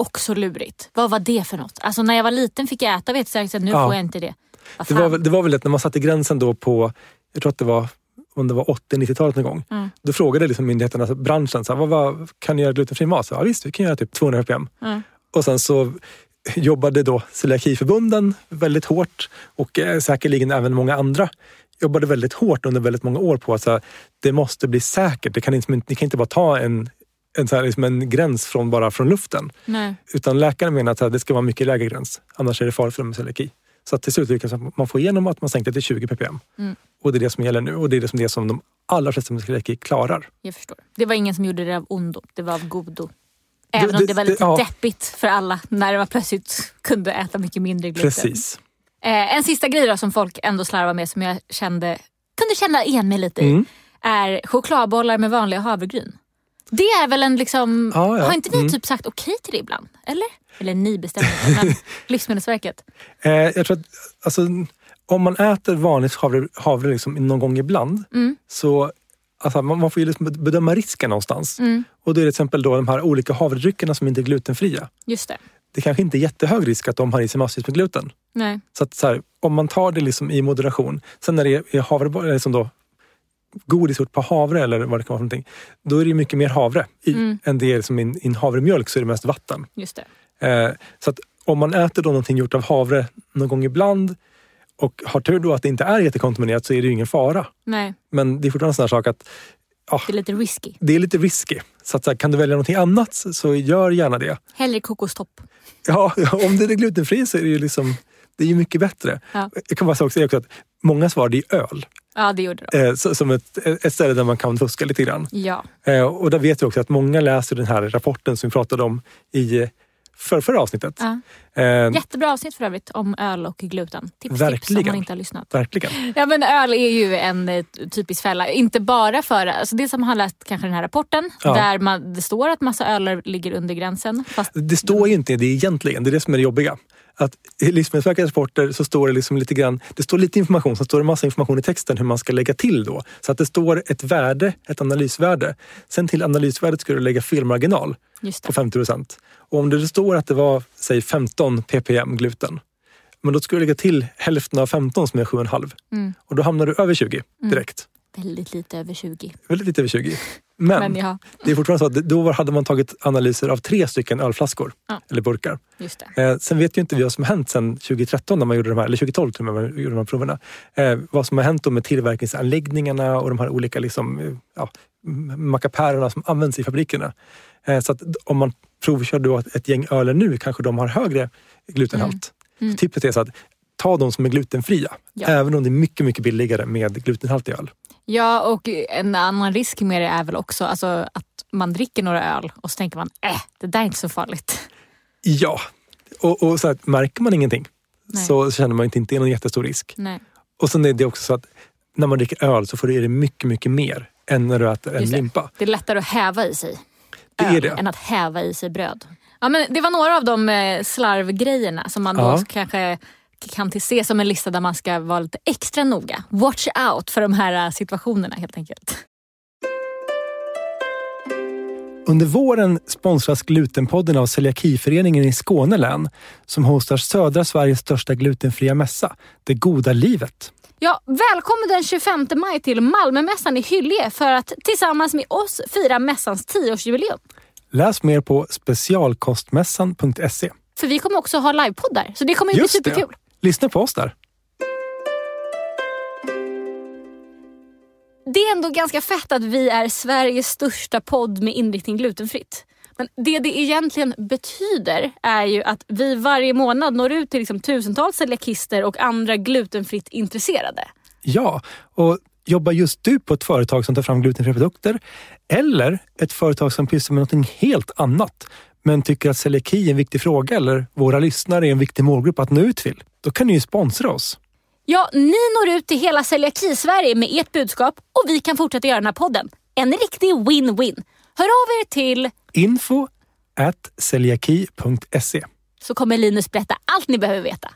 Också lurigt. Vad var det för något? Alltså när jag var liten fick jag äta vetestärkelse, nu Ja. får jag inte det. Det var, väl, det var väl att när man satte gränsen då på, jag tror att det var om det var 80-90-talet någon gång. Mm. Då frågade liksom myndigheterna, alltså branschen, så här, vad, vad, kan ni göra glutenfri mat? Så, ja visst, vi kan göra typ 200 ppm. Mm. Och sen så jobbade då celiakiförbunden väldigt hårt och eh, säkerligen även många andra jobbade väldigt hårt under väldigt många år på att så här, det måste bli säkert. Det kan inte, ni kan inte bara ta en, en, så här, liksom en gräns från, bara från luften. Nej. Utan läkaren menar att det ska vara mycket lägre gräns. Annars är det farligt för dem med celiaki. Så att till slut lyckas man få igenom att man sänkte till 20 ppm. Mm. Och det är det som gäller nu och det är det som, det som de allra flesta med celiaki klarar. Jag förstår. Det var ingen som gjorde det av ondo, det var av godo. Det- Även om det- det var det- lite ja. deppigt för alla när man plötsligt kunde äta mycket mindre gluten. Precis. Eh, en sista grej då som folk ändå slarvar med som jag kände, kunde känna igen mig lite i Mm. är chokladbollar med vanliga havregryn. Det är väl en liksom, Ja, ja. har inte ni Mm. typ sagt okej till det ibland? Eller? Eller ni bestämmer inte, men Livsmedelsverket. Eh, jag tror att alltså, om man äter vanligt havre, havre liksom någon gång ibland Mm. så alltså, man, får ju liksom bedöma risken någonstans. Mm, Och då är det till exempel då de här olika havredryckerna som inte är glutenfria. just det. Det kanske inte är jättehög risk att de har i sig massvis med gluten. Nej. Så att så här, om man tar det liksom i moderation. Sen när det är, havre, liksom då, godis gjort på havre eller vad det kan vara för någonting. Då är det mycket mer havre i, Mm. än det är som i en, havremjölk så är det mest vatten. Just det. Eh, så att om man äter då någonting gjort av havre någon gång ibland och har tur då att det inte är jättekontaminerat så är det ju ingen fara. Nej, Men det är fortfarande en sån här sak att det är lite risky. det är lite risky. Så, att, så här, kan du välja någonting annat så- gör gärna det. Hellre kokostopp. Ja, om det är gluten-fri så är det ju liksom, det är ju mycket bättre. Ja. Jag kan bara säga också, att många svarade i öl. Ja, det gjorde de. Eh, så, som ett, ett ställe där man kan fuska lite grann. Ja. Eh, och där vet vi också att många läser den här rapporten som vi pratade om i för, förra avsnittet. ja. Eh, Jättebra avsnitt för övrigt om öl och gluten. Tips, tips Verkligen. om man inte har lyssnat. Verkligen. Ja men öl är ju en eh, typisk fälla. Inte bara för, alltså det som har läst kanske den här rapporten Ja. där man, det står att massa öler ligger under gränsen. Det står ju inte det egentligen, det är det som är det jobbiga. Att I Livsmedelsverkets rapporter så står det liksom lite grann, det står lite information, så står det massa information i texten hur man ska lägga till då. Så att det står ett värde, ett analysvärde. Sen till analysvärdet ska du lägga felmarginal på det. 50 procent. Och om det står att det var, säg 15 ppm gluten, men då ska du lägga till hälften av 15 som är 7,5. Mm. Och då hamnar du över 20 direkt. Väldigt lite över 20. Väldigt lite över 20. Men, Men ja, det är fortfarande så att då hade man tagit analyser av tre stycken ölflaskor. Ja. Eller burkar. just. Eh, sen vet ju inte vi vad som har hänt sen 2013 när man gjorde de här, eller 2012 till och med, när man gjorde de här proverna. Eh, vad som har hänt då med tillverkningsanläggningarna och de här olika liksom, eh, ja, mackapärerna som används i fabrikerna. Eh, så att om man provkör då ett, gäng öler nu kanske de har högre glutenhalt. Mm. Tippet är så att ta de som är glutenfria. Ja. Även om det är mycket, mycket billigare med glutenhaltig öl. Ja, och en annan risk med det är väl också alltså, att man dricker några öl och så tänker man, äh, det där är inte så farligt. Ja, och, och så att märker man ingenting Nej. så känner man inte att det är någon jättestor risk. Nej. Och sen är det också så att när man dricker öl så får du i dig mycket, mycket mer än när du äter en Just limpa. Det är lättare att häva i sig Det är öl det. än att häva i sig bröd. Ja, men det var några av de eh, slarvgrejerna som man då Ja. kanske kan till se som en lista där man ska vara lite extra noga. Watch out för de här eh, situationerna helt enkelt. Under våren sponsras Glutenpodden av Celiakiföreningen i Skåne län som hostar södra Sveriges största glutenfria mässa, Det goda livet. Ja, välkommen den 25 maj till Malmömässan i Hyllie för att tillsammans med oss fira mässans 10-årsjubileum. Läs mer på specialkostmässan.se. För vi kommer också ha livepoddar, så det kommer ju bli Just det. Lyssna på oss där. Det är ändå ganska fett att vi är Sveriges största podd med inriktning glutenfritt. Men det det egentligen betyder är ju att vi varje månad når ut till liksom tusentals celiakister och andra glutenfritt intresserade. Ja, och jobbar just du på ett företag som tar fram glutenfria produkter eller ett företag som pysslar med något helt annat men tycker att celiaki är en viktig fråga eller våra lyssnare är en viktig målgrupp att nå ut till, då kan ni ju sponsra oss. Ja, ni når ut till hela celiaki-Sverige med ert budskap och vi kan fortsätta göra den här podden. En riktig win-win. Hör av er till Info at celiaki.se. så kommer Linus berätta allt ni behöver veta.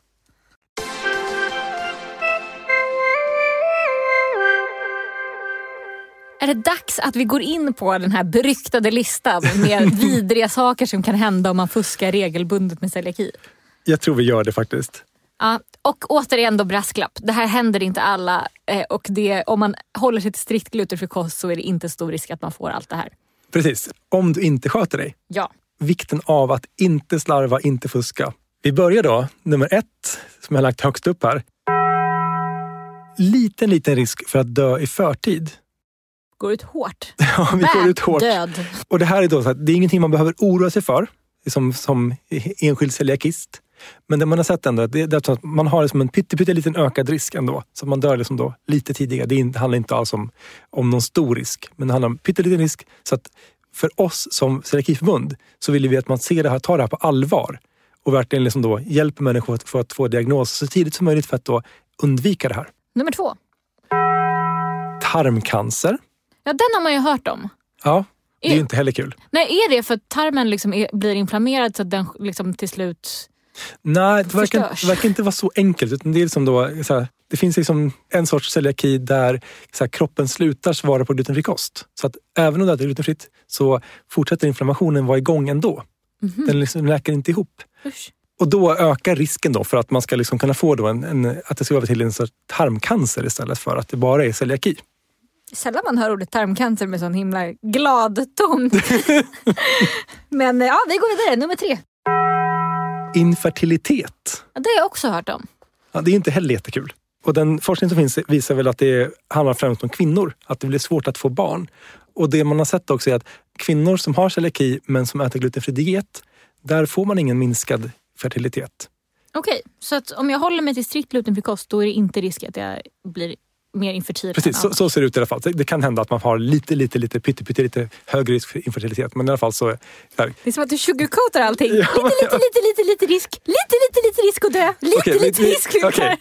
Är det dags att vi går in på den här beryktade listan med vidriga saker som kan hända om man fuskar regelbundet med celiaki? Jag tror vi gör det faktiskt. Ja, och återigen då brasklapp. Det här händer inte alla eh, och det, om man håller sig till strikt glutenfri kost så är det inte stor risk att man får allt det här. Precis. Om du inte sköter dig. Ja. Vikten av att inte slarva, inte fuska. Vi börjar då, nummer ett, som jag har lagt högst upp här. Liten, liten risk för att dö i förtid. Går ut hårt. Ja, vi går ut hårt. Död. Och det här är då så att det är ingenting man behöver oroa sig för som, som enskild celiakist. Men det man har sett ändå, är att det, det man har liksom en pytteliten ökad risk ändå. Så man dör liksom då lite tidigare. Det handlar inte alls om, om någon stor risk, men det handlar om pytteliten risk. Så att för oss som celiakiförbund så vill vi att man ser det här, tar det här på allvar och verkligen liksom då hjälper människor att, för att få diagnos så tidigt som möjligt för att då undvika det här. Nummer två. Tarmcancer. Ja, den har man ju hört om. Ja, det är ju Är- inte heller kul. Nej, är det för att tarmen liksom är, blir inflammerad så att den liksom till slut... Nej, det verkar, det verkar inte vara så enkelt. Utan det, är liksom då, här, det finns liksom en sorts celiaki där här, kroppen slutar svara på glutenfri kost. Så att även om du äter glutenfritt så fortsätter inflammationen vara igång ändå. Den liksom läker inte ihop. Usch. Och då ökar risken då för att man ska liksom kunna få då en, en, att det ska över till en sorts tarmcancer istället för att det bara är celiaki. Sällan man hör ordet tarmcancer med sån himla glad ton. Men eh, ja, vi går vidare. Nummer tre. Infertilitet. Ja, det har jag också hört om. Ja, det är inte heller jättekul. Och den forskning som finns visar väl att det handlar främst om kvinnor. Att det blir svårt att få barn. Och det man har sett också är att kvinnor som har celiaki men som äter glutenfri diet, där får man ingen minskad fertilitet. Okej, så om jag håller mig till strikt glutenfri kost då är det inte risk att jag blir mer infertil. Precis, så, så ser det ut i alla fall. Det, kan hända att man har lite, lite, lite, pytte, pytte, lite högre risk för infertilitet. Men i alla fall så... här, Det är som att du sugarcoatar allting. Ja, lite, lite, ja. lite, lite, lite risk. Lite, lite, lite risk att dö. Lite, Okej, lite vi- risk. för- okej.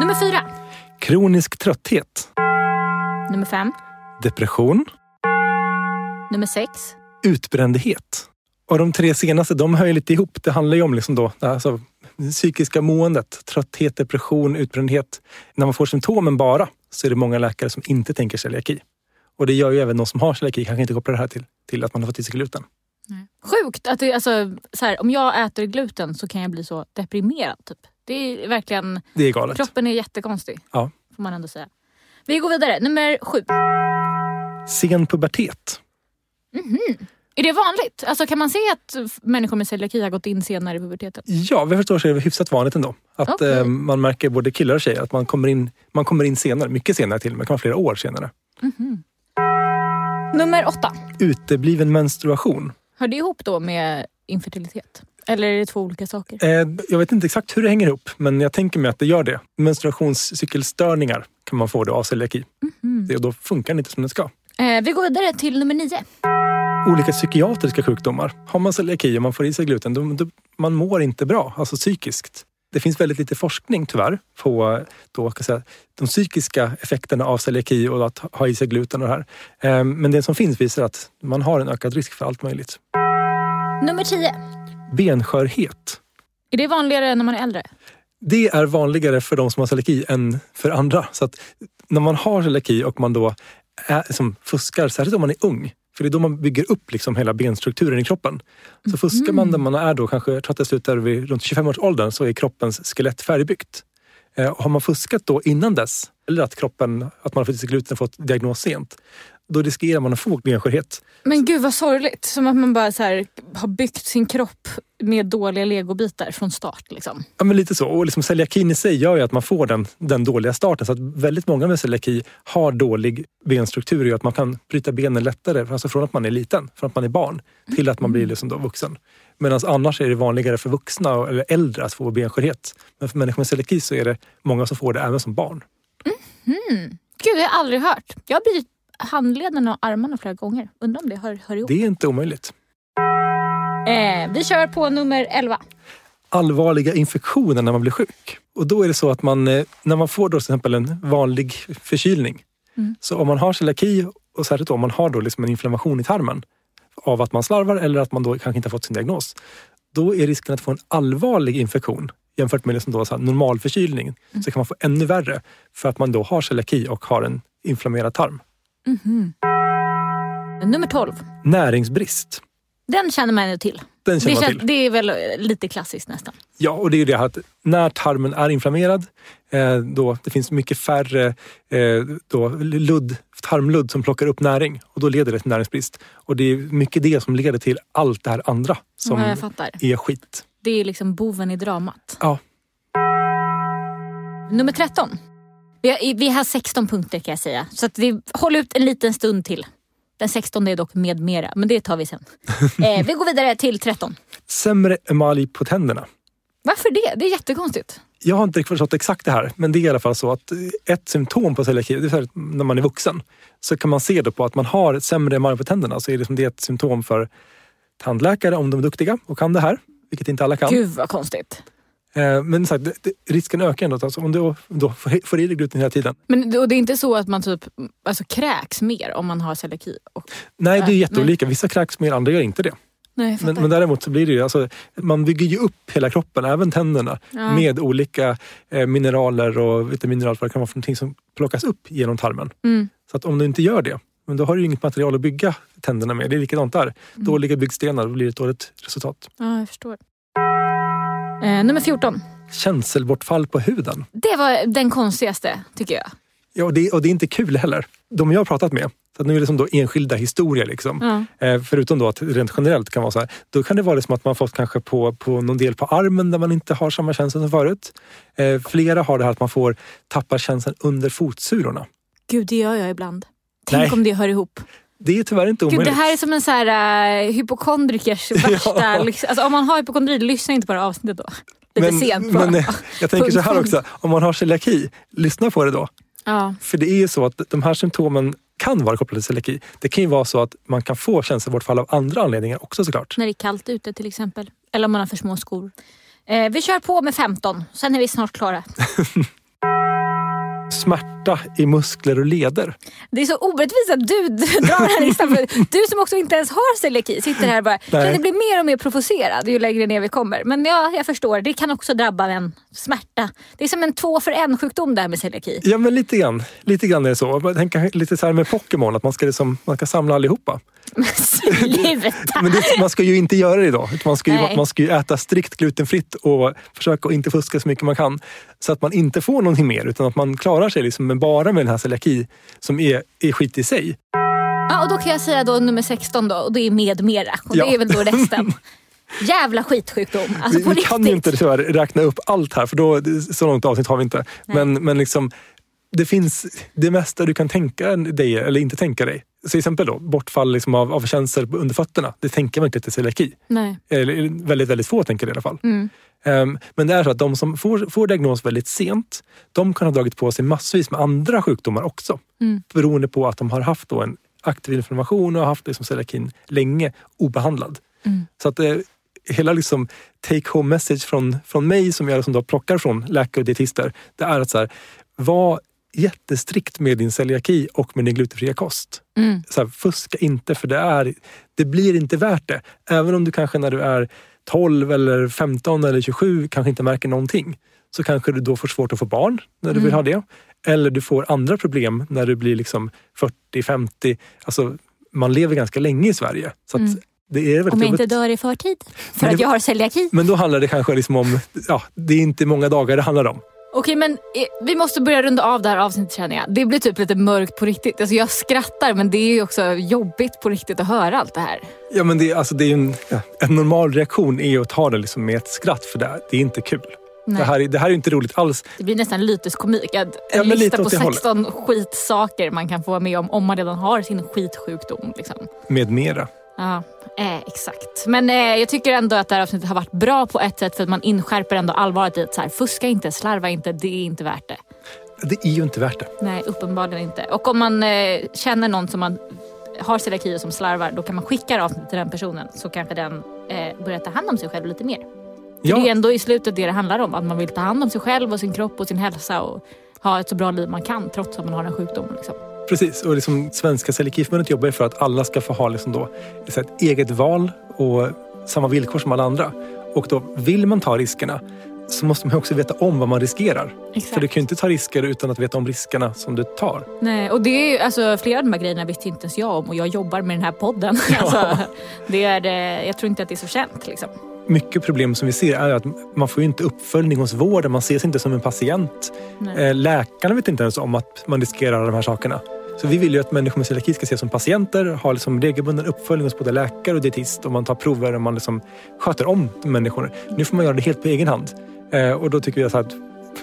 Nummer fyra. kronisk trötthet, Nummer fem. depression, Nummer sex. utbrändhet. Och de tre senaste de hör ju lite ihop. Det handlar ju om liksom då, alltså, psykiska måendet, trötthet, depression, utbrändhet. När man får symptomen bara så är det många läkare som inte tänker celiaki. Och det gör ju även de som har celiaki kanske inte kopplar det här till, till att man har fått i sig gluten. Sjukt att det, alltså, så här, om jag äter gluten så kan jag bli så deprimerad. Typ. Det är verkligen, Det är galet. kroppen är jättekonstig. Ja. Får man ändå säga. Vi går vidare. Nummer sju. Sen pubertet. Är det vanligt? Alltså kan man se att människor med celiaki har gått in senare i puberteten? Ja, jag förstår så är det hyfsat vanligt ändå. Att Okej. eh, man märker både killar och tjejer att man kommer in, man kommer in senare. Mycket senare till och med, kan vara flera år senare. Nummer åtta. Utebliven menstruation. Hör det ihop då med infertilitet? Eller är det två olika saker? Eh, jag vet inte exakt hur det hänger ihop, men jag tänker mig att det gör det. Menstruationscykelstörningar kan man få då av celiaki. Det, och då funkar den inte som den ska. Eh, vi går vidare till nummer nio. Olika psykiatriska sjukdomar. Har man celiaki och man får i sig gluten, då, då, man mår inte bra, alltså psykiskt. Det finns väldigt lite forskning tyvärr på då, kan säga, de psykiska effekterna av celiaki och att ha i sig gluten och det här. Eh, Men det som finns visar att man har en ökad risk för allt möjligt. Nummer tio. Benskörhet. Är det vanligare när man är äldre? Det är vanligare för de som har celiaki än för andra. Så att när man har celiaki och man då är, som fuskar, särskilt om man är ung, för det är då man bygger upp liksom hela benstrukturen i kroppen. Så fuskar man när man är då kanske, jag tror att det slutar vid runt 25 års åldern, så är kroppens skelett färdigbyggt. Eh, och har man fuskat då innan dess, eller att kroppen, att man har fått i sig gluten och fått diagnos sent, då riskerar man att få benskörhet. Men gud vad sorgligt. Som att man bara så här, har byggt sin kropp med dåliga legobitar från start. Liksom. Ja, men lite så. Och liksom celiakin i sig gör ju att man får den, den dåliga starten. Så att väldigt många med celiaki har dålig benstruktur och gör att man kan bryta benen lättare. Alltså från att man är liten, från att man är barn, till att man blir liksom då vuxen. Medan annars är det vanligare för vuxna eller äldre att få benskörhet. Men för människor med celiaki så är det många som får det även som barn. Gud, det har jag aldrig hört. Jag har blivit handleden och armarna flera gånger. Undrar om det hör, hör ihop. Det är inte omöjligt. Eh, vi kör på nummer 11. allvarliga infektioner när man blir sjuk. Och då är det så att man, eh, när man får då till exempel en vanlig förkylning, så om man har celiaki och särskilt om man har då liksom en inflammation i tarmen av att man slarvar eller att man då kanske inte har fått sin diagnos, då är risken att få en allvarlig infektion jämfört med liksom då så här normal förkylning så kan man få ännu värre för att man då har celiaki och har en inflammerad tarm. Nummer 12. Näringsbrist. Den känner man ju till. Den känner Det, man till. det är väl lite klassiskt nästan. Ja, och det är ju det att när tarmen är inflammerad, eh, då det finns mycket färre eh, då, ludd, tarmludd som plockar upp näring och då leder det till näringsbrist. Och det är mycket det som leder till allt det här andra som Ja, är skit. Det är liksom boven i dramat. Ja, Nummer 13. Vi har, vi har 16 punkter kan jag säga. Så att vi håller ut en liten stund till. Den 16 är dock med mera, men det tar vi sen. Eh, vi går vidare till 13. sämre emalj på tänderna. Varför det? Det är jättekonstigt. Jag har inte förstått exakt det här, men det är i alla fall så att ett symptom på celiaki, det är när man är vuxen, så kan man se då på att man har sämre emalj på tänderna. Så är det, som det är ett symptom för tandläkare om de är duktiga och kan det här, vilket inte alla kan. Gud vad konstigt. Eh, Men det, risken ökar ändå. Alltså, om du då får, i dig gluten hela tiden. Men och det är inte så att man typ alltså, kräks mer om man har celiaki? Och, Nej, det är Nej, jätteolika. Vissa kräks mer, andra gör inte det. nej, Men, men däremot så blir det ju, alltså, man bygger ju upp hela kroppen, även tänderna, Ja. med olika eh, mineraler och vitaminer och allt vad det kan vara för någonting som plockas upp genom tarmen. Mm. Så att om du inte gör det, men då har du inget material att bygga tänderna med. Det är likadant där. Mm. Dåliga byggstenar, då blir det ett dåligt resultat. Ja, jag förstår. Eh, nummer 14. Känselbortfall på huden. Det var den konstigaste, tycker jag. Ja, och det, och det är inte kul heller. De jag har pratat med, så nu är det som då enskilda historier. Liksom. Ja. Eh, förutom då att rent generellt kan vara så här. Då kan det vara som att man fått kanske på, på någon del på armen där man inte har samma känsla som förut. Eh, flera har det här att man får tappa känslan under fotsulorna. Gud, det gör jag ibland. Tänk Nej. om det hör ihop. Det är tyvärr inte Gud, omöjligt. det här är som en så här, uh, hypokondrikers värsta... liksom, alltså, om man har hypokondri, lyssna inte på det här avsnittet då. Lite sent på. men eh, jag tänker så här också, om man har celiaki, lyssna på det då. ja. För det är ju så att de här symptomen kan vara kopplade till celiaki. Det kan ju vara så att man kan få känselbortfall av andra anledningar också såklart. När det är kallt ute till exempel. Eller om man har för små skor. Eh, vi kör på med 15, sen är vi snart klara. Smärta i muskler och leder. Det är så orättvist att du drar den här listan. För du som också inte ens har celiaki sitter här och bara, det bli mer och mer provocerad ju längre ner vi kommer. Men ja, jag förstår. Det kan också drabba en smärta. Det är som en två för en sjukdom det här med celiaki. Ja men lite grann, lite grann är det så. Jag tänker lite så här med Pokémon, att man ska, liksom, man ska samla allihopa. Sluta! Men det, man ska ju inte göra det idag. Man ska, ju, Nej. man ska ju äta strikt glutenfritt och försöka inte fuska så mycket man kan. Så att man inte får någonting mer utan att man klarar sig liksom med bara med den här celiaki som är, är skit i sig. Ja, och då kan jag säga då nummer 16 då och det är med mera. Och Ja. det är väl då resten. Jävla skitsjukdom. Alltså vi, på vi kan ju inte tyvärr räkna upp allt här för då, så långt avsnitt har vi inte. Men, men liksom, det finns det mesta du kan tänka dig eller inte tänka dig. Till exempel då, bortfall liksom av, av känslor under fötterna. Det tänker man inte till celiaki. Nej. Eller väldigt, väldigt få tänker det i alla fall. Mm. Ehm, men det är så att de som får, får diagnos väldigt sent, de kan ha dragit på sig massvis med andra sjukdomar också. Mm. Beroende på att de har haft då en aktiv inflammation och har haft liksom celiakin länge obehandlad. Mm. Så att eh, hela liksom take home message från, från mig som jag liksom då plockar från läkare och dietister, det är att så här, var jättestrikt med din celiaki och med din glutenfria kost. Mm. Så här, fuska inte för det, är, det blir inte värt det. Även om du kanske när du är 12 eller 15 eller 27 kanske inte märker någonting. Så kanske du då får svårt att få barn när du vill ha det. Eller du får andra problem när du blir liksom 40, 50. Alltså, man lever ganska länge i Sverige. Så att det är Om jag inte dör i förtid. För det att jag har celiaki. Men då handlar det kanske liksom om, ja, det är inte många dagar det handlar om. Okej men eh, vi måste börja runda av det här avsnittet känner jag. Det blir typ lite mörkt på riktigt. Alltså jag skrattar men det är ju också jobbigt på riktigt att höra allt det här. Ja, men det, alltså, det är en, ja, en normal reaktion är att ta det liksom med ett skratt för det, det är inte kul. Nej. Det här, är- det här är inte roligt alls. Det blir nästan lyteskomik. En Ja, lista på åt det hållet. 16 skitsaker man kan få vara med om om man redan har sin skitsjukdom. Liksom. Med mera. Ja, eh, exakt. Men eh, jag tycker ändå att det här avsnittet har varit bra på ett sätt för att man inskärper ändå allvaret i att så här, fuska inte, slarva inte, det är inte värt det. Det är ju inte värt det. Nej, uppenbarligen inte. Och om man eh, känner någon som man har celiaki och som slarvar, då kan man skicka det avsnittet till den personen så kanske den eh, börjar ta hand om sig själv lite mer. För Ja. det är ändå i slutet det det handlar om, att man vill ta hand om sig själv och sin kropp och sin hälsa och ha ett så bra liv man kan trots att man har en sjukdom. Liksom. Precis, och liksom Svenska Celiakiförbundet jobbar ju för att alla ska få ha liksom då ett eget val och samma villkor som alla andra. Och då vill man ta riskerna så måste man också veta om vad man riskerar. Exakt. För du kan ju inte ta risker utan att veta om riskerna som du tar. Nej, och det är ju, alltså, flera av de här grejerna visste inte ens jag om och jag jobbar med den här podden. Alltså, det är, eh, jag tror inte att det är så känt. Liksom. Mycket problem som vi ser är att man får ju inte uppföljning hos vården. Man ses inte som en patient. Nej. Eh, Läkarna vet inte ens om att man riskerar de här sakerna. Så vi vill ju att människor med celiaki ska ses som patienter, ha liksom regelbunden uppföljning hos både läkare och dietist och man tar prover och man liksom sköter om människor. Nu får man göra det helt på egen hand. Eh, och då tycker vi så att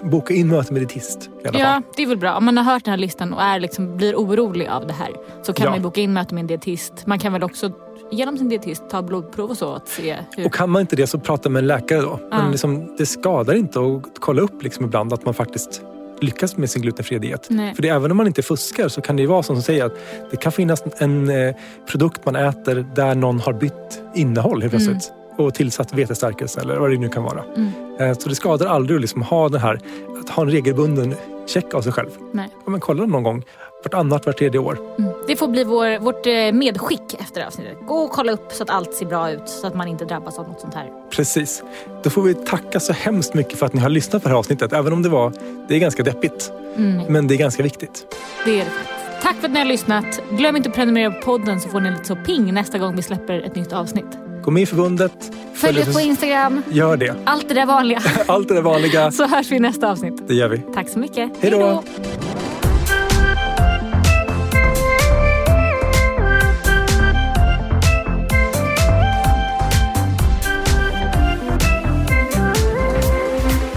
boka in möte med dietist i alla Ja, det är väl bra. Om man har hört den här listan och är liksom, blir orolig av det här så kan Ja. man boka in möte med en dietist. Man kan väl också genom sin dietist ta blodprov och så att se hur... Och kan man inte det så prata med en läkare då. Ja. Men liksom, det skadar inte att kolla upp liksom ibland att man faktiskt lyckas med sin glutenfria diet. Nej. För det, även om man inte fuskar så kan det ju vara som som säger att det kan finnas en eh, produkt man äter där någon har bytt innehåll helt plötsligt. Och tillsatt vetestärkelse eller vad det nu kan vara. Mm. Eh, så det skadar aldrig att liksom ha den här, att ha en regelbunden check av sig själv. Nej. Ja, men kolla någon gång, vartannat, vart tredje år. Mm. Det får bli vår, vårt eh, medskick efter avsnittet. Gå och kolla upp så att allt ser bra ut så att man inte drabbas av något sånt här. Precis. Då får vi tacka så hemskt mycket för att ni har lyssnat på det här avsnittet. Även om det var, det är ganska deppigt. Mm. Men det är ganska viktigt. Det är det faktiskt. Tack för att ni har lyssnat. Glöm inte att prenumerera på podden så får ni lite så ping nästa gång vi släpper ett nytt avsnitt. Gå med i förbundet. Följ oss på Instagram. Gör det. Allt det där vanliga. Allt det där vanliga, Så hörs vi i nästa avsnitt. det gör vi. Tack så mycket. Hej då.